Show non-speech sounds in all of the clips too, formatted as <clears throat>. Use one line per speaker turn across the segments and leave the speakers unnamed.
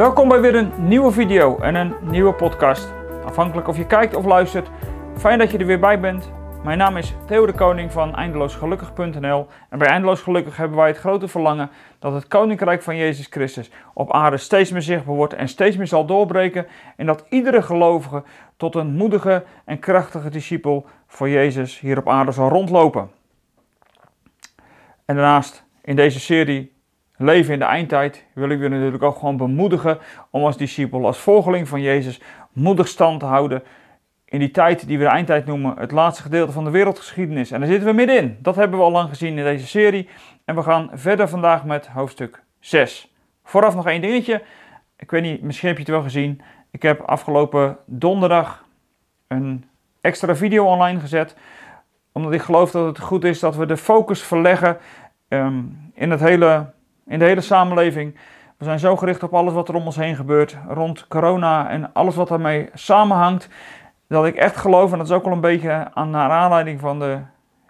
Welkom bij weer een nieuwe video en een nieuwe podcast. Afhankelijk of je kijkt of luistert, fijn dat je er weer bij bent. Mijn naam is Theo de Koning van eindeloosgelukkig.nl en bij Eindeloos Gelukkig hebben wij het grote verlangen dat het Koninkrijk van Jezus Christus op aarde steeds meer zichtbaar wordt en steeds meer zal doorbreken en dat iedere gelovige tot een moedige en krachtige discipel voor Jezus hier op aarde zal rondlopen. En daarnaast in deze serie Leven in de eindtijd wil ik u natuurlijk ook gewoon bemoedigen om als discipel, als volgeling van Jezus, moedig stand te houden in die tijd die we de eindtijd noemen, het laatste gedeelte van de wereldgeschiedenis. En daar zitten we middenin. Dat hebben we al lang gezien in deze serie. En we gaan verder vandaag met hoofdstuk 6. Vooraf nog één dingetje. Ik weet niet, misschien heb je het wel gezien. Ik heb afgelopen donderdag een extra video online gezet. Omdat ik geloof dat het goed is dat we de focus verleggen ehm, in, het hele, in de hele samenleving. We zijn zo gericht op alles wat er om ons heen gebeurt, rond corona en alles wat daarmee samenhangt dat ik echt geloof, en dat is ook al een beetje aan, naar aanleiding van de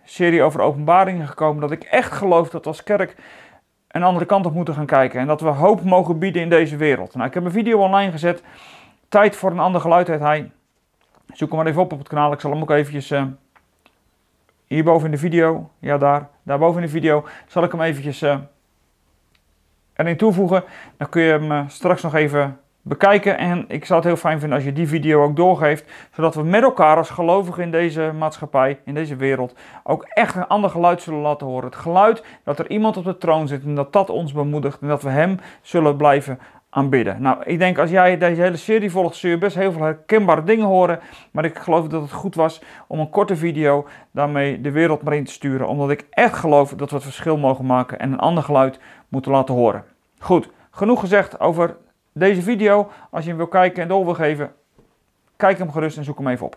serie over openbaringen gekomen, dat ik echt geloof dat als kerk een andere kant op moeten gaan kijken. En dat we hoop mogen bieden in deze wereld. Nou, ik heb een video online gezet. Tijd voor een ander geluid heet hij. Zoek hem maar even op op het kanaal. Ik zal hem ook eventjes uh, hierboven in de video, ja daar, daarboven in de video, zal ik hem eventjes uh, erin toevoegen. Dan kun je hem uh, straks nog even bekijken. En ik zou het heel fijn vinden als je die video ook doorgeeft, zodat we met elkaar als gelovigen in deze maatschappij, in deze wereld, ook echt een ander geluid zullen laten horen. Het geluid dat er iemand op de troon zit en dat dat ons bemoedigt en dat we hem zullen blijven aanbidden. Nou, ik denk als jij deze hele serie volgt, zul je best heel veel herkenbare dingen horen. Maar ik geloof dat het goed was om een korte video daarmee de wereld maar in te sturen. Omdat ik echt geloof dat we het verschil mogen maken en een ander geluid moeten laten horen. Goed, genoeg gezegd over deze video. Als je hem wil kijken en door wil geven, kijk hem gerust en zoek hem even op.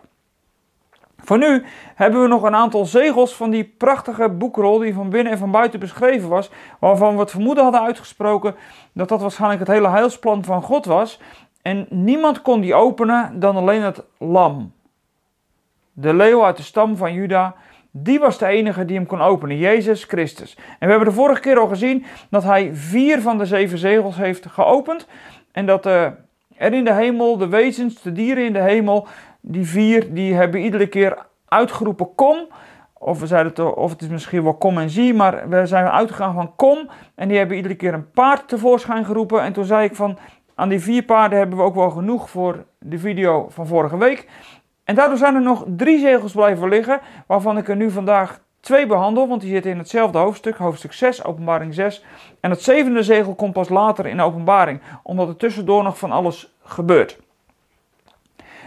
Voor nu hebben we nog een aantal zegels van die prachtige boekrol die van binnen en van buiten beschreven was, waarvan we het vermoeden hadden uitgesproken dat dat waarschijnlijk het hele heilsplan van God was. En niemand kon die openen dan alleen het lam. De leeuw uit de stam van Juda, die was de enige die hem kon openen, Jezus Christus. En we hebben de vorige keer al gezien dat hij vier van de zeven zegels heeft geopend. En dat uh, er in de hemel, de wezens, de dieren in de hemel, die vier, die hebben iedere keer uitgeroepen kom. Of, we zeiden het, of het is misschien wel kom en zie, maar we zijn uitgegaan van kom. En die hebben iedere keer een paard tevoorschijn geroepen. En toen zei ik van, aan die vier paarden hebben we ook wel genoeg voor de video van vorige week. En daardoor zijn er nog drie zegels blijven liggen, waarvan ik er nu vandaag twee behandel, want die zitten in hetzelfde hoofdstuk, hoofdstuk 6, openbaring 6. En het zevende zegel komt pas later in openbaring, omdat er tussendoor nog van alles gebeurt.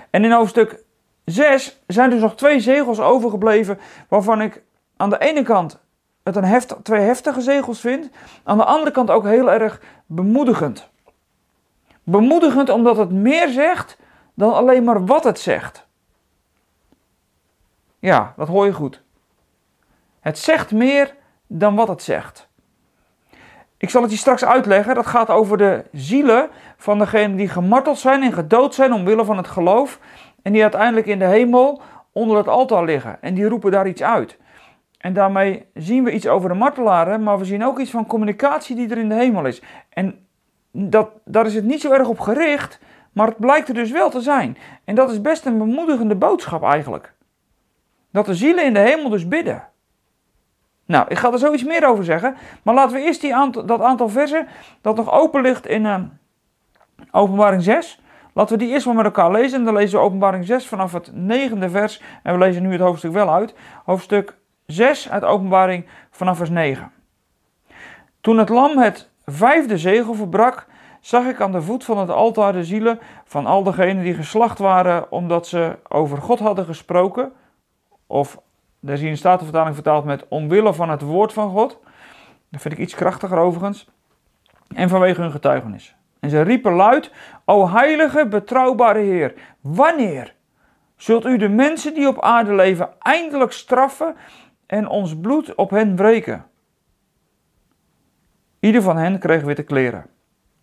En in hoofdstuk 6 zijn dus nog twee zegels overgebleven, waarvan ik aan de ene kant het een heft, twee heftige zegels vind, aan de andere kant ook heel erg bemoedigend. Bemoedigend omdat het meer zegt dan alleen maar wat het zegt. Ja, dat hoor je goed. Het zegt meer dan wat het zegt. Ik zal het je straks uitleggen. Dat gaat over de zielen van degenen die gemarteld zijn en gedood zijn omwille van het geloof. En die uiteindelijk in de hemel onder het altaar liggen. En die roepen daar iets uit. En daarmee zien we iets over de martelaren, maar we zien ook iets van communicatie die er in de hemel is. En dat, daar is het niet zo erg op gericht, maar het blijkt er dus wel te zijn. En dat is best een bemoedigende boodschap eigenlijk. Dat de zielen in de hemel dus bidden. Nou, ik ga er zoiets meer over zeggen. Maar laten we eerst die dat aantal versen dat nog open ligt in uh, openbaring 6. Laten we die eerst maar met elkaar lezen. En dan lezen we openbaring 6 vanaf het negende vers. En we lezen nu het hoofdstuk wel uit. Hoofdstuk 6 uit openbaring vanaf vers 9. Toen het lam het vijfde zegel verbrak, zag ik aan de voet van het altaar de zielen van al degenen die geslacht waren omdat ze over God hadden gesproken. Of daar zie je in Statenvertaling vertaald met omwille van het woord van God. Dat vind ik iets krachtiger overigens. En vanwege hun getuigenis. En ze riepen luid: O heilige, betrouwbare Heer, wanneer zult u de mensen die op aarde leven eindelijk straffen en ons bloed op hen breken? Ieder van hen kreeg witte kleren.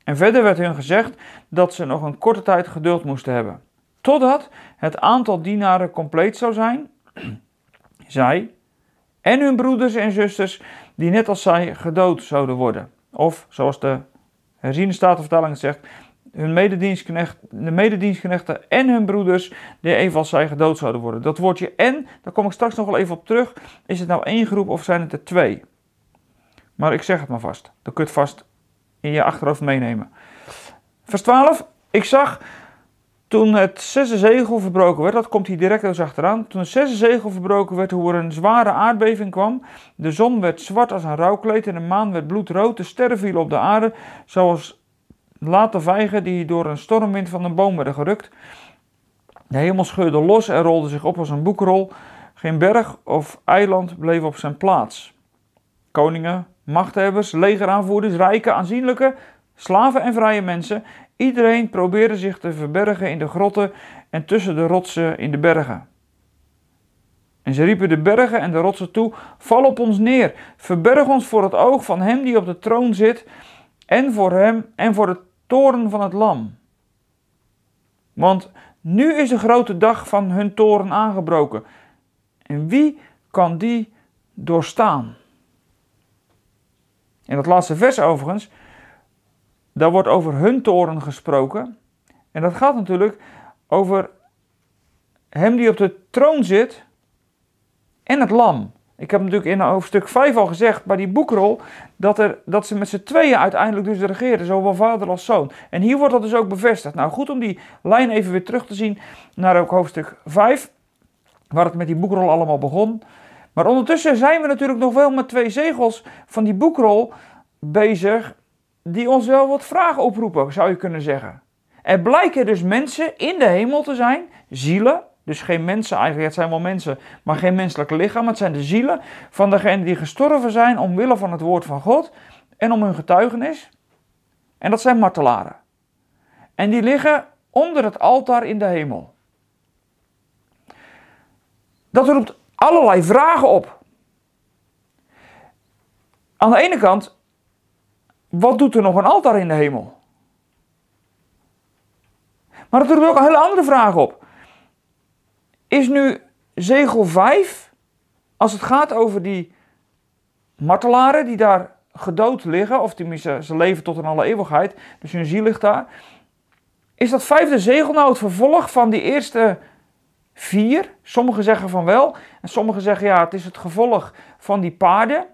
En verder werd hun gezegd dat ze nog een korte tijd geduld moesten hebben, totdat het aantal dienaren compleet zou zijn <clears throat> zij en hun broeders en zusters die net als zij gedood zouden worden. Of zoals de herziene statenvertaling zegt, hun mededienstknecht, de mededienstknechten en hun broeders, die evenals zij gedood zouden worden. Dat woordje en, daar kom ik straks nog wel even op terug. Is het nou één groep of zijn het er twee? Maar ik zeg het maar vast. Dan kun je vast in je achterhoofd meenemen. Vers 12. Ik zag toen het zesde zegel verbroken werd, dat komt hier direct eens achteraan. Toen het zesde zegel verbroken werd, hoe er een zware aardbeving kwam. De zon werd zwart als een rouwkleed en de maan werd bloedrood. De sterren vielen op de aarde, zoals late vijgen die door een stormwind van een boom werden gerukt. De hemel scheurde los en rolde zich op als een boekrol. Geen berg of eiland bleef op zijn plaats. Koningen, machthebbers, legeraanvoerders, rijke, aanzienlijke, slaven en vrije mensen Iedereen probeerde zich te verbergen in de grotten en tussen de rotsen in de bergen. En ze riepen de bergen en de rotsen toe: Val op ons neer, verberg ons voor het oog van hem die op de troon zit, en voor hem en voor de toren van het Lam. Want nu is de grote dag van hun toren aangebroken. En wie kan die doorstaan? In dat laatste vers overigens daar wordt over hun toren gesproken. En dat gaat natuurlijk over hem die op de troon zit en het lam. Ik heb natuurlijk in hoofdstuk 5 al gezegd bij die boekrol dat, er, dat ze met z'n tweeën uiteindelijk dus regeren, zowel vader als zoon. En hier wordt dat dus ook bevestigd. Nou goed om die lijn even weer terug te zien naar ook hoofdstuk 5, waar het met die boekrol allemaal begon. Maar ondertussen zijn we natuurlijk nog wel met twee zegels van die boekrol bezig die ons wel wat vragen oproepen, zou je kunnen zeggen. Er blijken dus mensen in de hemel te zijn, zielen, dus geen mensen eigenlijk, het zijn wel mensen, maar geen menselijke lichaam. Het zijn de zielen van degenen die gestorven zijn omwille van het woord van God en om hun getuigenis. En dat zijn martelaren. En die liggen onder het altaar in de hemel. Dat roept allerlei vragen op. Aan de ene kant wat doet er nog een altaar in de hemel? Maar dat doet ook een hele andere vraag op. Is nu zegel 5, als het gaat over die martelaren die daar gedood liggen, of tenminste ze leven tot in alle eeuwigheid, dus hun ziel ligt daar. Is dat vijfde zegel nou het vervolg van die eerste vier? Sommigen zeggen van wel, en sommigen zeggen ja, het is het gevolg van die paarden.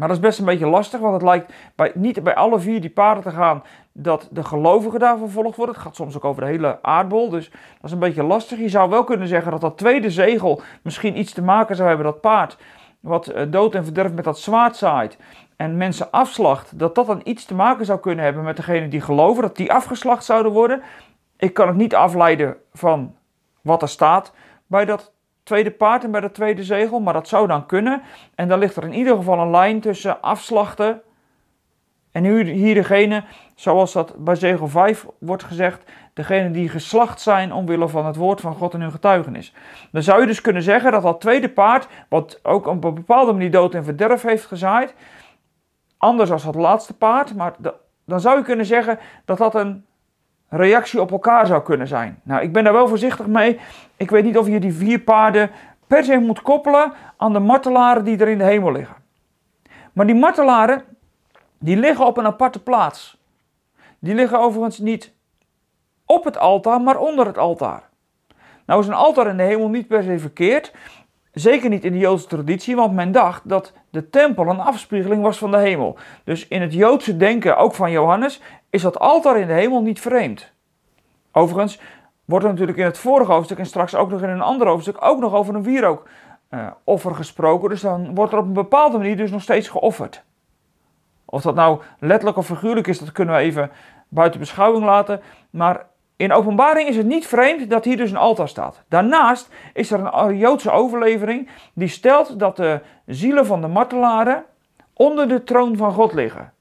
Maar dat is best een beetje lastig, want het lijkt niet bij alle vier die paarden te gaan dat de gelovigen daar vervolgd worden. Het gaat soms ook over de hele aardbol, dus dat is een beetje lastig. Je zou wel kunnen zeggen dat dat tweede zegel misschien iets te maken zou hebben, dat paard wat eh, dood en verderf met dat zwaard zaait en mensen afslacht, dat dat dan iets te maken zou kunnen hebben met degene die geloven, dat die afgeslacht zouden worden. Ik kan het niet afleiden van wat er staat bij dat tweede paard en bij de tweede zegel, maar dat zou dan kunnen. En dan ligt er in ieder geval een lijn tussen afslachten en hier degene, zoals dat bij zegel 5 wordt gezegd, degene die geslacht zijn omwille van het woord van God en hun getuigenis. Dan zou je dus kunnen zeggen dat dat tweede paard, wat ook op een bepaalde manier dood en verderf heeft gezaaid, anders als dat laatste paard, maar dan zou je kunnen zeggen dat dat een reactie op elkaar zou kunnen zijn. Nou, ik ben daar wel voorzichtig mee. Ik weet niet of je die vier paarden per se moet koppelen aan de martelaren die er in de hemel liggen. Maar die martelaren, die liggen op een aparte plaats. Die liggen overigens niet op het altaar, maar onder het altaar. Nou is een altaar in de hemel niet per se verkeerd. Zeker niet in de Joodse traditie, want men dacht dat de tempel een afspiegeling was van de hemel. Dus in het Joodse denken, ook van Johannes, is dat altaar in de hemel niet vreemd. Overigens wordt er natuurlijk in het vorige hoofdstuk en straks ook nog in een ander hoofdstuk ook nog over een wierookoffer uh, gesproken. Dus dan wordt er op een bepaalde manier dus nog steeds geofferd. Of dat nou letterlijk of figuurlijk is, dat kunnen we even buiten beschouwing laten. Maar in openbaring is het niet vreemd dat hier dus een altaar staat. Daarnaast is er een Joodse overlevering die stelt dat de zielen van de martelaren onder de troon van God liggen.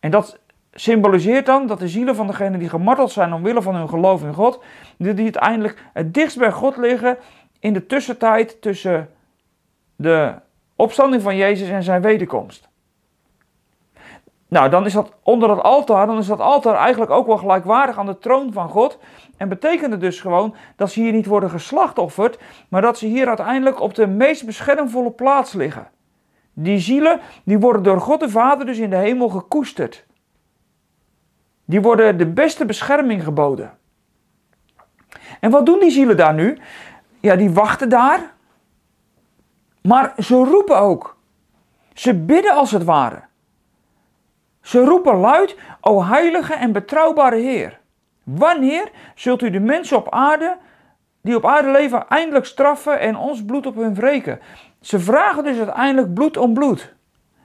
En dat symboliseert dan dat de zielen van degenen die gemarteld zijn omwille van hun geloof in God, die uiteindelijk het dichtst bij God liggen in de tussentijd tussen de opstanding van Jezus en zijn wederkomst. Nou, dan is dat onder het altaar, dan is dat altaar eigenlijk ook wel gelijkwaardig aan de troon van God. En betekent het dus gewoon dat ze hier niet worden geslachtofferd, maar dat ze hier uiteindelijk op de meest beschermvolle plaats liggen. Die zielen, die worden door God de Vader dus in de hemel gekoesterd. Die worden de beste bescherming geboden. En wat doen die zielen daar nu? Ja, die wachten daar. Maar ze roepen ook. Ze bidden als het ware. Ze roepen luid, o heilige en betrouwbare Heer. Wanneer zult u de mensen op aarde, die op aarde leven, eindelijk straffen en ons bloed op hun wreken? Ze vragen dus uiteindelijk bloed om bloed.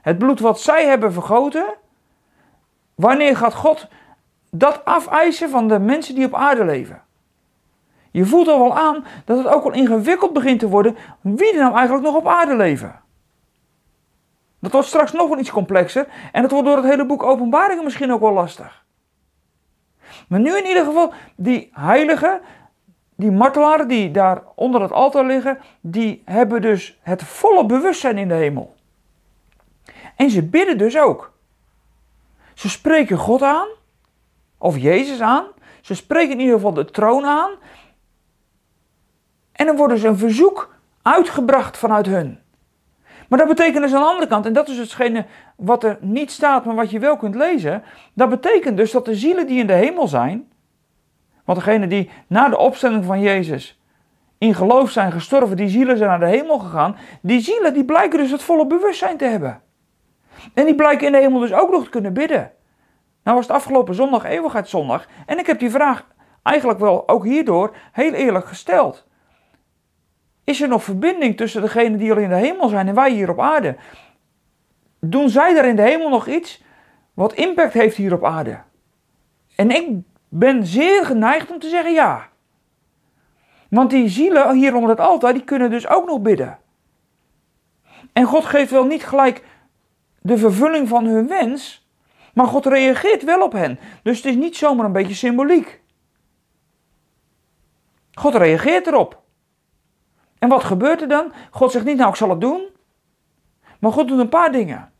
Het bloed wat zij hebben vergoten. Wanneer gaat God dat afeisen van de mensen die op aarde leven? Je voelt al wel aan dat het ook al ingewikkeld begint te worden wie er nou eigenlijk nog op aarde leven. Dat wordt straks nog wel iets complexer en het wordt door het hele boek Openbaringen misschien ook wel lastig. Maar nu in ieder geval, die heiligen, die martelaren die daar onder het altaar liggen, die hebben dus het volle bewustzijn in de hemel. En ze bidden dus ook. Ze spreken God aan, of Jezus aan. Ze spreken in ieder geval de troon aan. En dan wordt dus een verzoek uitgebracht vanuit hun. Maar dat betekent dus aan de andere kant, en dat is hetgene wat er niet staat, maar wat je wel kunt lezen. Dat betekent dus dat de zielen die in de hemel zijn, want degene die na de opstelling van Jezus in geloof zijn gestorven, die zielen zijn naar de hemel gegaan, die zielen die blijken dus het volle bewustzijn te hebben. En die blijken in de hemel dus ook nog te kunnen bidden. Nou was het afgelopen zondag eeuwigheidszondag en ik heb die vraag eigenlijk wel ook hierdoor heel eerlijk gesteld. Is er nog verbinding tussen degenen die al in de hemel zijn en wij hier op aarde? Doen zij daar in de hemel nog iets wat impact heeft hier op aarde? En ik ben zeer geneigd om te zeggen ja. Want die zielen hier onder het altaar, die kunnen dus ook nog bidden. En God geeft wel niet gelijk de vervulling van hun wens, maar God reageert wel op hen. Dus het is niet zomaar een beetje symboliek. God reageert erop. En wat gebeurt er dan? God zegt niet, nou ik zal het doen. Maar God doet een paar dingen.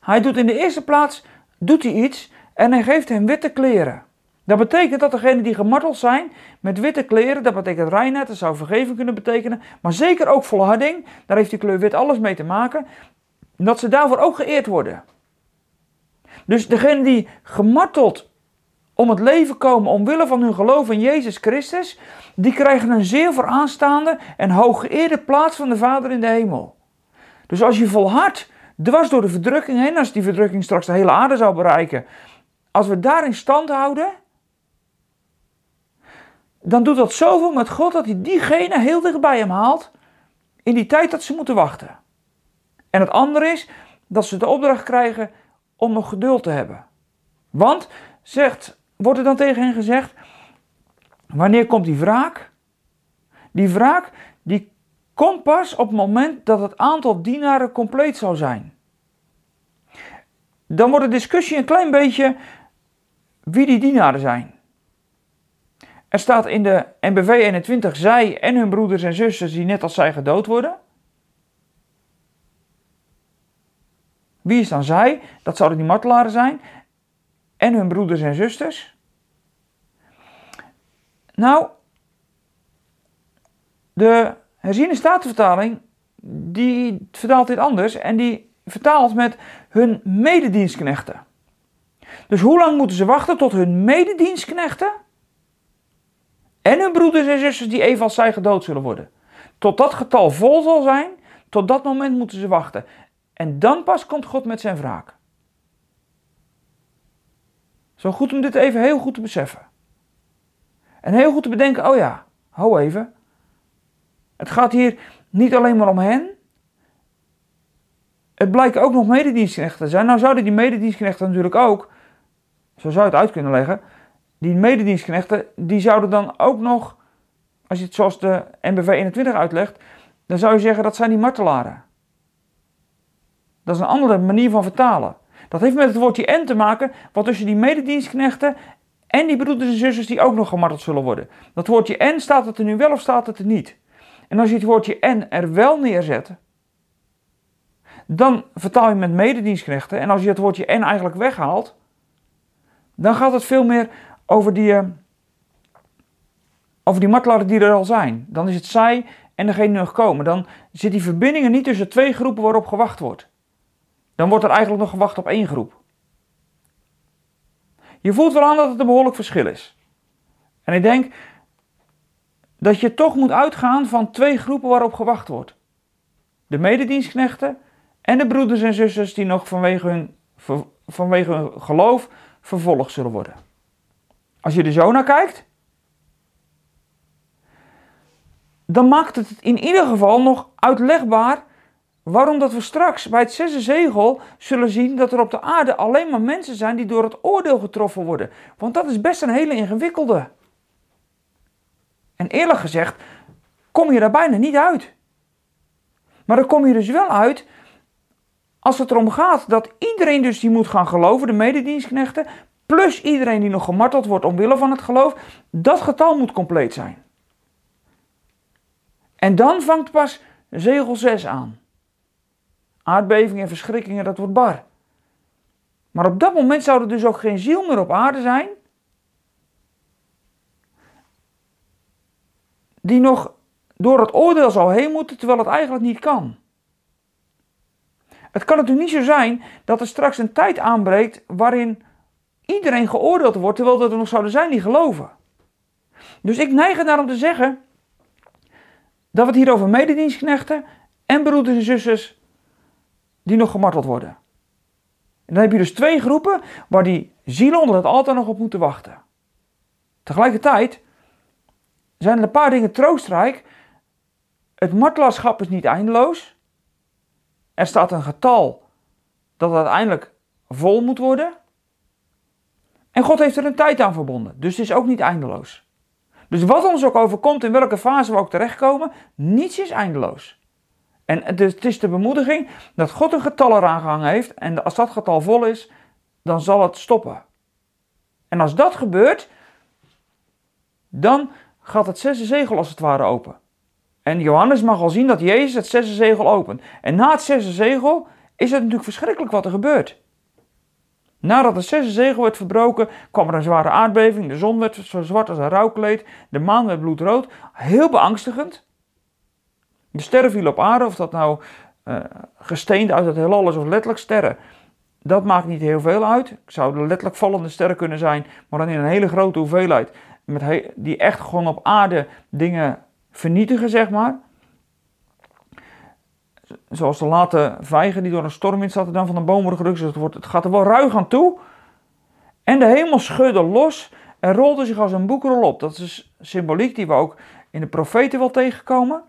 Hij doet in de eerste plaats doet hij iets en hij geeft hen witte kleren. Dat betekent dat degenen die gemarteld zijn met witte kleren, dat betekent reinheid, dat zou vergeving kunnen betekenen, maar zeker ook volharding, daar heeft die kleur wit alles mee te maken, dat ze daarvoor ook geëerd worden. Dus degenen die gemarteld om het leven komen omwille van hun geloof in Jezus Christus, die krijgen een zeer vooraanstaande en hooggeëerde plaats van de Vader in de hemel. Dus als je volhardt, dwars door de verdrukking heen, als die verdrukking straks de hele aarde zou bereiken, als we daar in stand houden, dan doet dat zoveel met God dat hij diegene heel dichtbij hem haalt in die tijd dat ze moeten wachten. En het andere is dat ze de opdracht krijgen om nog geduld te hebben. Want, zegt, wordt er dan tegen hen gezegd, wanneer komt die wraak? Die wraak die komt pas op het moment dat het aantal dienaren compleet zal zijn. Dan wordt de discussie een klein beetje wie die dienaren zijn. Er staat in de NBV 21 zij en hun broeders en zusters die net als zij gedood worden. Wie is dan zij? Dat zouden die martelaren zijn. En hun broeders en zusters. Nou, de herziene statenvertaling, die vertaalt dit anders. En die vertaalt met hun mededienstknechten. Dus hoe lang moeten ze wachten tot hun mededienstknechten en hun broeders en zusters die evenals zij gedood zullen worden? Tot dat getal vol zal zijn, tot dat moment moeten ze wachten. En dan pas komt God met zijn wraak. Zo goed om dit even heel goed te beseffen. En heel goed te bedenken, oh ja, hou even. Het gaat hier niet alleen maar om hen. Het blijken ook nog mededienstknechten te zijn. Nou zouden die mededienstknechten natuurlijk ook, zo zou je het uit kunnen leggen, die mededienstknechten, die zouden dan ook nog, als je het zoals de NBV 21 uitlegt, dan zou je zeggen dat zijn die martelaren. Dat is een andere manier van vertalen. Dat heeft met het woordje en te maken, wat tussen die mededienstknechten en die broeders en zusters die ook nog gemarteld zullen worden. Dat woordje en staat het er nu wel of staat het er niet? En als je het woordje en er wel neerzet, dan vertaal je met mededienstknechten. En als je het woordje en eigenlijk weghaalt, dan gaat het veel meer over die, uh, over die martelaren die er al zijn. Dan is het zij en degene die nog komen. Dan zit die verbindingen niet tussen twee groepen waarop gewacht wordt dan wordt er eigenlijk nog gewacht op één groep. Je voelt wel aan dat het een behoorlijk verschil is. En ik denk dat je toch moet uitgaan van twee groepen waarop gewacht wordt. De mededienstknechten en de broeders en zusters die nog vanwege hun, vanwege hun geloof vervolgd zullen worden. Als je er zo naar kijkt, dan maakt het in ieder geval nog uitlegbaar waarom dat we straks bij het zesde zegel zullen zien dat er op de aarde alleen maar mensen zijn die door het oordeel getroffen worden. Want dat is best een hele ingewikkelde. En eerlijk gezegd, kom je daar bijna niet uit. Maar dan kom je dus wel uit als het erom gaat dat iedereen dus die moet gaan geloven, de mededienstknechten, plus iedereen die nog gemarteld wordt omwille van het geloof, dat getal moet compleet zijn. En dan vangt pas zegel 6 aan. Aardbevingen en verschrikkingen, dat wordt bar. Maar op dat moment zou er dus ook geen ziel meer op aarde zijn. Die nog door het oordeel zou heen moeten, terwijl het eigenlijk niet kan. Het kan natuurlijk niet zo zijn dat er straks een tijd aanbreekt waarin iedereen geoordeeld wordt, terwijl er nog zouden zijn die geloven. Dus ik neig er naar om te zeggen dat we het hier over mededienstknechten en broeders en zusters die nog gemarteld worden. En dan heb je dus twee groepen waar die zielen onder het altaar nog op moeten wachten. Tegelijkertijd zijn er een paar dingen troostrijk. Het martelaarschap is niet eindeloos. Er staat een getal dat uiteindelijk vol moet worden. En God heeft er een tijd aan verbonden, dus het is ook niet eindeloos. Dus wat ons ook overkomt, in welke fase we ook terechtkomen, niets is eindeloos. En het is de bemoediging dat God een getal eraan gehangen heeft. En als dat getal vol is, dan zal het stoppen. En als dat gebeurt, dan gaat het zesde zegel als het ware open. En Johannes mag al zien dat Jezus het zesde zegel opent. En na het zesde zegel is het natuurlijk verschrikkelijk wat er gebeurt. Nadat het zesde zegel werd verbroken, kwam er een zware aardbeving. De zon werd zo zwart als een rouwkleed. De maan werd bloedrood. Heel beangstigend. De sterren vielen op aarde, of dat nou uh, gesteend uit het heelal is of letterlijk sterren. Dat maakt niet heel veel uit. Ik zou letterlijk vallende sterren kunnen zijn, maar dan in een hele grote hoeveelheid. Met die echt gewoon op aarde dingen vernietigen, zeg maar. Zoals de late vijgen die door een stormwind zaten dan van een boom worden gerukt. Dus het, wordt, het gaat er wel ruig aan toe. En de hemel schudde los en rolde zich als een boekrol op. Dat is symboliek die we ook in de profeten wel tegenkomen.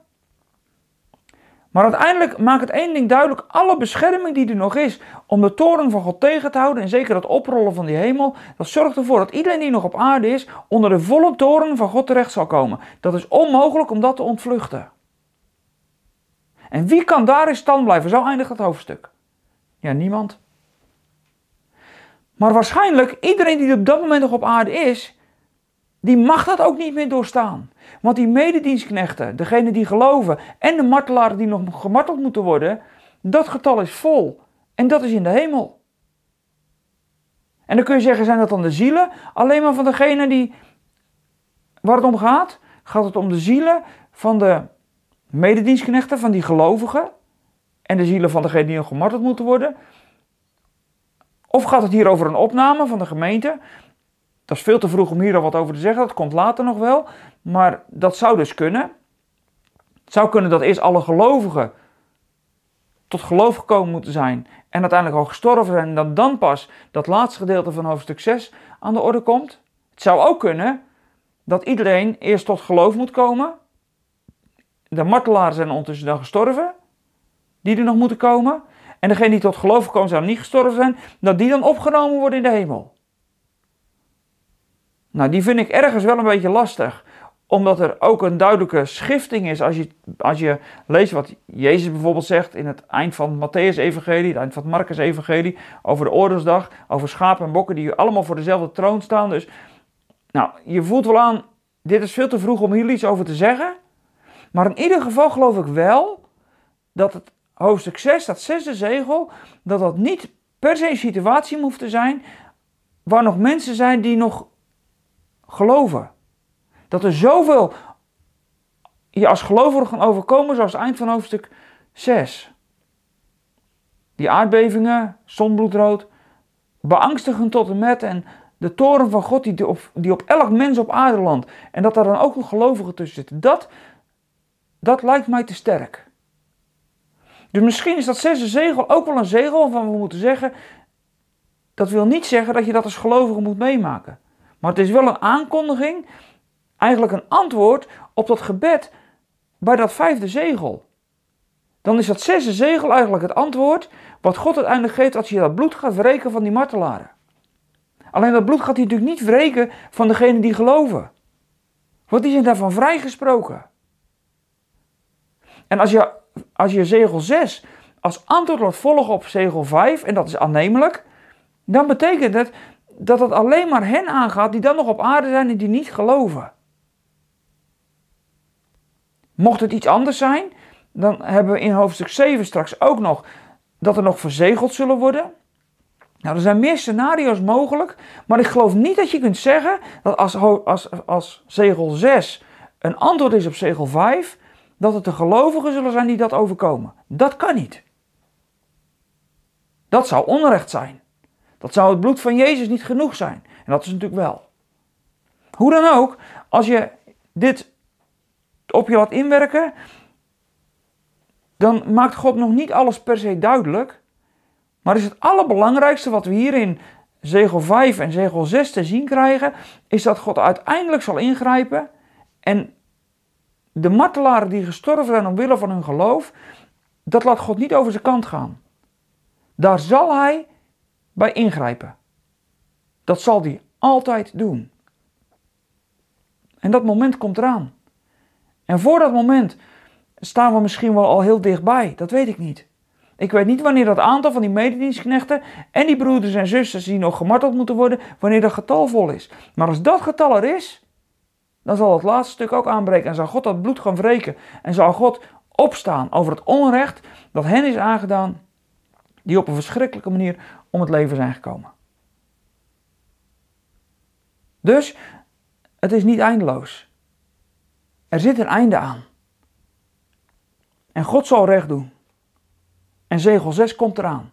Maar uiteindelijk maakt het één ding duidelijk: alle bescherming die er nog is om de toren van God tegen te houden, en zeker het oprollen van die hemel, dat zorgt ervoor dat iedereen die nog op aarde is, onder de volle toren van God terecht zal komen. Dat is onmogelijk om dat te ontvluchten. En wie kan daar in stand blijven? Zo eindigt het hoofdstuk. Ja, niemand. Maar waarschijnlijk iedereen die op dat moment nog op aarde is, die mag dat ook niet meer doorstaan. Want die mededienstknechten, degene die geloven en de martelaren die nog gemarteld moeten worden, dat getal is vol. En dat is in de hemel. En dan kun je zeggen, zijn dat dan de zielen? Alleen maar van degene die, waar het om gaat? Gaat het om de zielen van de mededienstknechten, van die gelovigen? En de zielen van degene die nog gemarteld moeten worden? Of gaat het hier over een opname van de gemeente? Dat is veel te vroeg om hier al wat over te zeggen, dat komt later nog wel. Maar dat zou dus kunnen. Het zou kunnen dat eerst alle gelovigen tot geloof gekomen moeten zijn en uiteindelijk al gestorven zijn en dat dan pas dat laatste gedeelte van hoofdstuk 6 aan de orde komt. Het zou ook kunnen dat iedereen eerst tot geloof moet komen. De martelaren zijn ondertussen dan gestorven, die er nog moeten komen. En degene die tot geloof gekomen zijn niet gestorven zijn, dat die dan opgenomen worden in de hemel. Nou, die vind ik ergens wel een beetje lastig omdat er ook een duidelijke schifting is als je, als je leest wat Jezus bijvoorbeeld zegt in het eind van Matthäus-evangelie, het eind van het Marcus-evangelie, over de oordeelsdag, over schapen en bokken die allemaal voor dezelfde troon staan. Dus, nou, je voelt wel aan, dit is veel te vroeg om hier iets over te zeggen. Maar in ieder geval geloof ik wel dat het hoofdstuk 6, dat zesde zegel, dat dat niet per se een situatie hoeft te zijn waar nog mensen zijn die nog geloven. Dat er zoveel je als gelovige gaan overkomen zoals eind van hoofdstuk 6. Die aardbevingen, zonbloedrood, beangstigend tot en met en De toren van God die op, die op elk mens op aarde landt. En dat daar dan ook nog gelovigen tussen zitten. Dat, dat lijkt mij te sterk. Dus misschien is dat zesde zegel ook wel een zegel waarvan we moeten zeggen. Dat wil niet zeggen dat je dat als gelovige moet meemaken. Maar het is wel een aankondiging, eigenlijk een antwoord op dat gebed bij dat vijfde zegel. Dan is dat zesde zegel eigenlijk het antwoord wat God uiteindelijk geeft als je dat bloed gaat wreken van die martelaren. Alleen dat bloed gaat hij natuurlijk niet wreken van degenen die geloven. Want die zijn daarvan vrijgesproken. En als je, als je zegel 6 als antwoord laat volgen op zegel 5, en dat is aannemelijk, dan betekent het dat het alleen maar hen aangaat die dan nog op aarde zijn en die niet geloven. Mocht het iets anders zijn, dan hebben we in hoofdstuk 7 straks ook nog dat er nog verzegeld zullen worden. Nou, er zijn meer scenario's mogelijk, maar ik geloof niet dat je kunt zeggen dat als, als, als zegel 6 een antwoord is op zegel 5, dat het de gelovigen zullen zijn die dat overkomen. Dat kan niet. Dat zou onrecht zijn. Dat zou het bloed van Jezus niet genoeg zijn. En dat is natuurlijk wel. Hoe dan ook, als je dit op je laat inwerken, dan maakt God nog niet alles per se duidelijk. Maar is het allerbelangrijkste wat we hier in zegel 5 en zegel 6 te zien krijgen, is dat God uiteindelijk zal ingrijpen en de martelaren die gestorven zijn omwille van hun geloof, dat laat God niet over zijn kant gaan. Daar zal hij bij ingrijpen. Dat zal hij altijd doen. En dat moment komt eraan. En voor dat moment staan we misschien wel al heel dichtbij. Dat weet ik niet. Ik weet niet wanneer dat aantal van die mededienstknechten en die broeders en zusters die nog gemarteld moeten worden, wanneer dat getal vol is. Maar als dat getal er is, dan zal het laatste stuk ook aanbreken en zal God dat bloed gaan wreken. En zal God opstaan over het onrecht dat hen is aangedaan, die op een verschrikkelijke manier om het leven zijn gekomen. Dus het is niet eindeloos. Er zit een einde aan. En God zal recht doen. En zegel 6 komt eraan.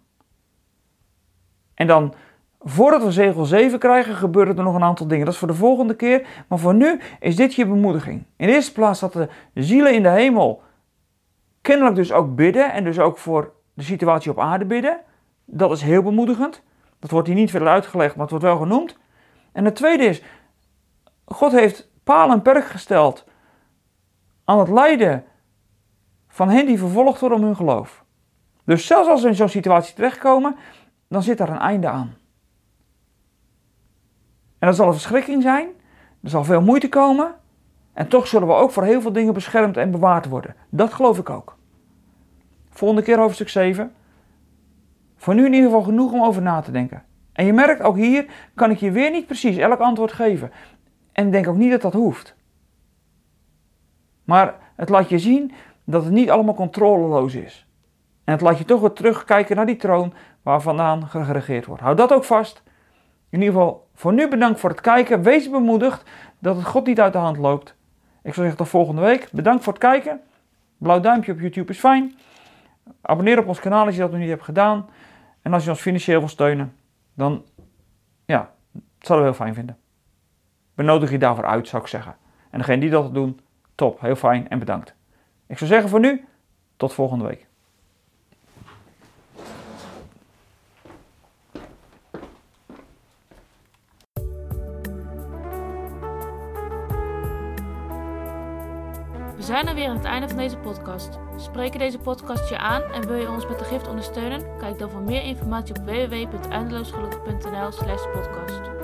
En dan, voordat we zegel 7 krijgen, gebeuren er nog een aantal dingen. Dat is voor de volgende keer. Maar voor nu is dit je bemoediging. In de eerste plaats dat de zielen in de hemel kennelijk dus ook bidden. En dus ook voor de situatie op aarde bidden. Dat is heel bemoedigend. Dat wordt hier niet verder uitgelegd, maar het wordt wel genoemd. En het tweede is, God heeft paal en perk gesteld aan het lijden van hen die vervolgd worden om hun geloof. Dus zelfs als we in zo'n situatie terechtkomen, dan zit daar een einde aan. En dat zal een verschrikking zijn, er zal veel moeite komen, en toch zullen we ook voor heel veel dingen beschermd en bewaard worden. Dat geloof ik ook. Volgende keer hoofdstuk 7. Voor nu in ieder geval genoeg om over na te denken. En je merkt ook hier kan ik je weer niet precies elk antwoord geven. En denk ook niet dat dat hoeft. Maar het laat je zien dat het niet allemaal controleloos is. En het laat je toch weer terugkijken naar die troon waar vandaan geregeerd wordt. Houd dat ook vast. In ieder geval voor nu bedankt voor het kijken. Wees bemoedigd dat het God niet uit de hand loopt. Ik zou zeggen tot volgende week. Bedankt voor het kijken. Blauw duimpje op YouTube is fijn. Abonneer op ons kanaal als je dat nog niet hebt gedaan. En als je ons financieel wil steunen, dan ja, dat zouden we heel fijn vinden. Benodig je daarvoor uit, zou ik zeggen. En degene die dat doen, top, heel fijn en bedankt. Ik zou zeggen voor nu, tot volgende week.
We zijn er weer aan het einde van deze podcast. Spreken deze podcast je aan en wil je ons met de gift ondersteunen? Kijk dan voor meer informatie op www.eindeloosgelukkig.nl/podcast.